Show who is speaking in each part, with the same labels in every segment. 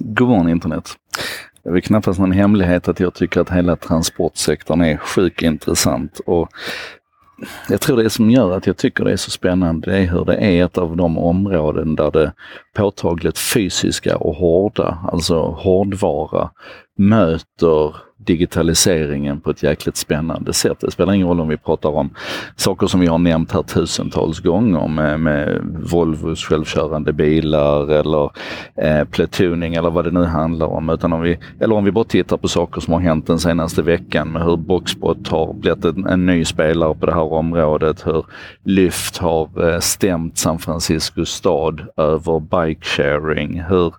Speaker 1: God morgon internet. Det är väl knappast någon hemlighet att jag tycker att hela transportsektorn är sjukt intressant och jag tror det som gör att jag tycker det är så spännande, det är hur det är ett av de områden där det påtagligt fysiska och hårda, alltså hårdvara, möter digitaliseringen på ett jäkligt spännande sätt. Det spelar ingen roll om vi pratar om saker som vi har nämnt här tusentals gånger med, med Volvos självkörande bilar eller eh, platooning eller vad det nu handlar om. Utan om vi, eller om vi bara tittar på saker som har hänt den senaste veckan med hur Boxbot har blivit en, en ny spelare på det här området. Hur Lyft har eh, stämt San Francisco stad över bike sharing. Hur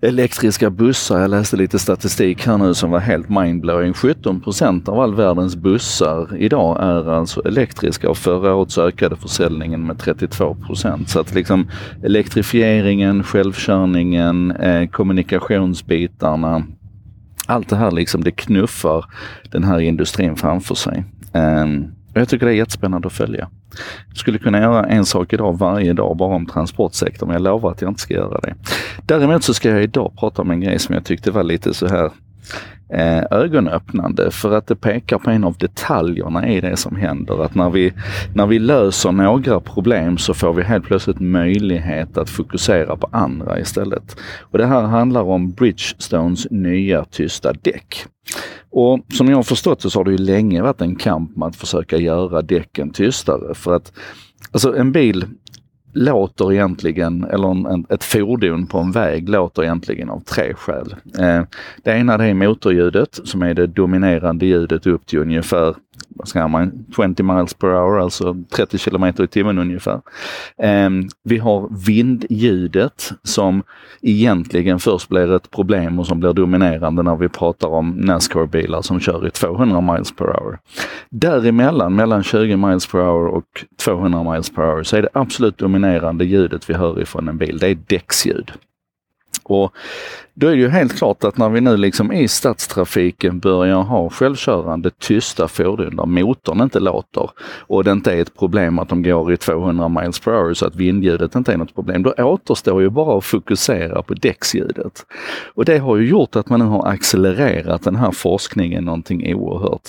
Speaker 1: elektriska bussar. Jag läste lite statistik här nu som var helt mindblowing. 17 procent av all världens bussar idag är alltså elektriska och förra året så ökade försäljningen med 32 Så att liksom elektrifieringen, självkörningen, eh, kommunikationsbitarna, allt det här liksom det knuffar den här industrin framför sig. Eh, jag tycker det är jättespännande att följa. Jag skulle kunna göra en sak idag varje dag bara om transportsektorn, men jag lovar att jag inte ska göra det. Däremot så ska jag idag prata om en grej som jag tyckte var lite så här eh, ögonöppnande för att det pekar på en av detaljerna i det som händer. Att när vi, när vi löser några problem så får vi helt plötsligt möjlighet att fokusera på andra istället. Och Det här handlar om Bridgestones nya tysta däck. Och som jag har förstått det så har det ju länge varit en kamp med att försöka göra däcken tystare. För att alltså en bil låter egentligen, eller en, ett fordon på en väg låter egentligen av tre skäl. Eh, det ena det är motorljudet som är det dominerande ljudet upp till ungefär ska man, 20 miles per hour, alltså 30 kilometer i timmen ungefär. Ehm, vi har vindljudet som egentligen först blir ett problem och som blir dominerande när vi pratar om Nascar-bilar som kör i 200 miles per hour. Däremellan, mellan 20 miles per hour och 200 miles per hour, så är det absolut dominerande ljudet vi hör ifrån en bil, det är däcksljud. Och då är det ju helt klart att när vi nu liksom i stadstrafiken börjar ha självkörande tysta fordon där motorn inte låter och det inte är ett problem att de går i 200 miles per hour så att vindljudet inte är något problem. Då återstår ju bara att fokusera på däcksljudet. Och det har ju gjort att man nu har accelererat den här forskningen någonting oerhört.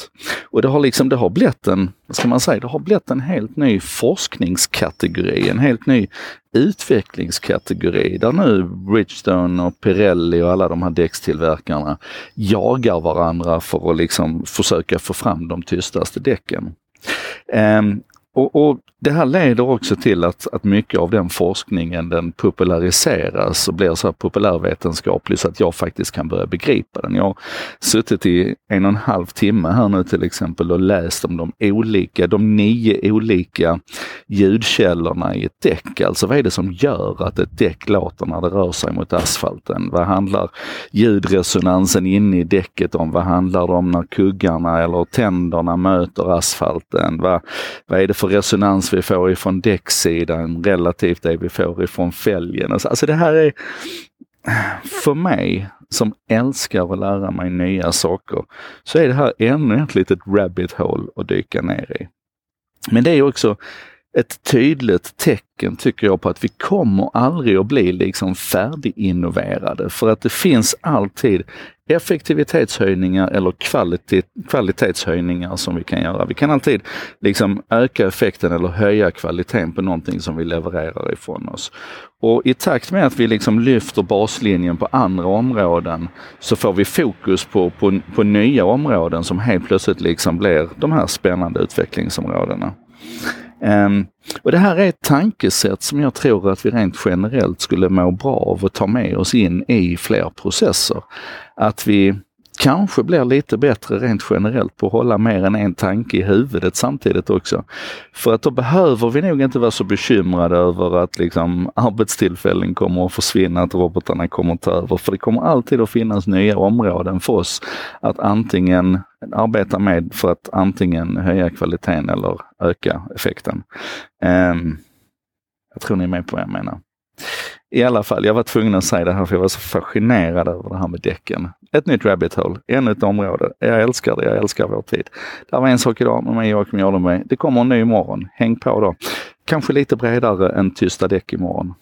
Speaker 1: Och det har liksom, det har blivit en, vad ska man säga, det har blivit en helt ny forskningskategori, en helt ny utvecklingskategori där nu Bridgestone och Pirelli och alla de här däckstillverkarna jagar varandra för att liksom försöka få fram de tystaste däcken. Um, och, och, Det här leder också till att, att mycket av den forskningen den populariseras och blir så här populärvetenskaplig så att jag faktiskt kan börja begripa den. Jag har suttit i en och en halv timme här nu till exempel och läst om de olika, de nio olika ljudkällorna i ett däck. Alltså vad är det som gör att ett däck låter när det rör sig mot asfalten? Vad handlar ljudresonansen inne i däcket om? Vad handlar det om när kuggarna eller tänderna möter asfalten? Vad, vad är det för resonans vi får ifrån däcksidan relativt det vi får ifrån fälgen. Alltså, alltså, det här är, för mig som älskar att lära mig nya saker, så är det här ännu ett litet rabbit hole att dyka ner i. Men det är också ett tydligt tecken tycker jag på att vi kommer aldrig att bli liksom färdiginnoverade för att det finns alltid effektivitetshöjningar eller kvalitet, kvalitetshöjningar som vi kan göra. Vi kan alltid liksom öka effekten eller höja kvaliteten på någonting som vi levererar ifrån oss. Och i takt med att vi liksom lyfter baslinjen på andra områden så får vi fokus på, på, på nya områden som helt plötsligt liksom blir de här spännande utvecklingsområdena. Um, och Det här är ett tankesätt som jag tror att vi rent generellt skulle må bra av att ta med oss in i fler processer. Att vi kanske blir lite bättre rent generellt på att hålla mer än en tanke i huvudet samtidigt också. För att då behöver vi nog inte vara så bekymrade över att liksom arbetstillfällen kommer att försvinna, att robotarna kommer att ta över. För det kommer alltid att finnas nya områden för oss att antingen arbeta med för att antingen höja kvaliteten eller öka effekten. Um, jag tror ni är med på vad jag menar. I alla fall, jag var tvungen att säga det här för jag var så fascinerad över det här med däcken. Ett nytt rabbit hole, ännu ett område. Jag älskar det, jag älskar vår tid. Det var en sak idag med mig Joakim Jardenberg. Det kommer en ny imorgon. Häng på då. Kanske lite bredare än tysta däck imorgon.